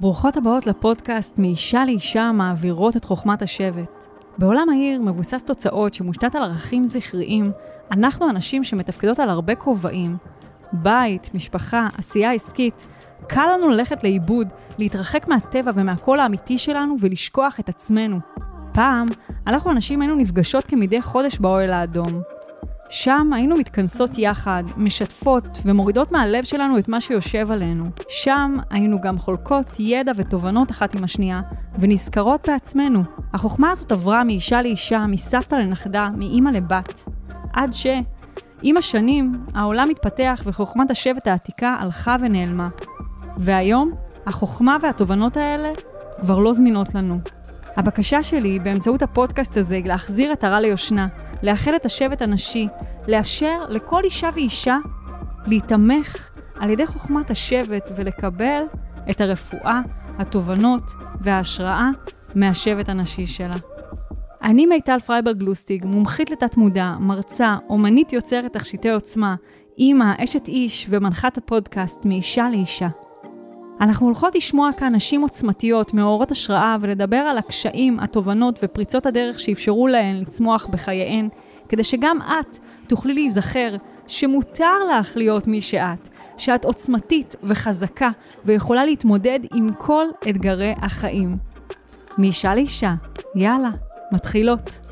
ברוכות הבאות לפודקאסט מאישה לאישה מעבירות את חוכמת השבט. בעולם העיר מבוסס תוצאות שמושתת על ערכים זכריים, אנחנו הנשים שמתפקדות על הרבה כובעים, בית, משפחה, עשייה עסקית, קל לנו ללכת לאיבוד, להתרחק מהטבע ומהקול האמיתי שלנו ולשכוח את עצמנו. פעם, אנחנו הנשים היינו נפגשות כמדי חודש באוהל האדום. שם היינו מתכנסות יחד, משתפות ומורידות מהלב שלנו את מה שיושב עלינו. שם היינו גם חולקות ידע ותובנות אחת עם השנייה, ונזכרות בעצמנו. החוכמה הזאת עברה מאישה לאישה, מסבתא לנכדה, מאימא לבת. עד ש... עם השנים, העולם התפתח וחוכמת השבט העתיקה הלכה ונעלמה. והיום, החוכמה והתובנות האלה כבר לא זמינות לנו. הבקשה שלי באמצעות הפודקאסט הזה היא להחזיר הרע ליושנה, לאחד את השבט הנשי, לאפשר לכל אישה ואישה להיתמך על ידי חוכמת השבט ולקבל את הרפואה, התובנות וההשראה מהשבט הנשי שלה. אני מיטל פרייברג לוסטיג, מומחית לתת-מודע, מרצה, אומנית יוצרת תכשיטי עוצמה, אימא, אשת איש ומנחת הפודקאסט מאישה לאישה. אנחנו הולכות לשמוע כאן נשים עוצמתיות, מאורות השראה, ולדבר על הקשיים, התובנות ופריצות הדרך שאפשרו להן לצמוח בחייהן, כדי שגם את תוכלי להיזכר שמותר לך להיות מי שאת, שאת עוצמתית וחזקה ויכולה להתמודד עם כל אתגרי החיים. מאישה לאישה, יאללה, מתחילות.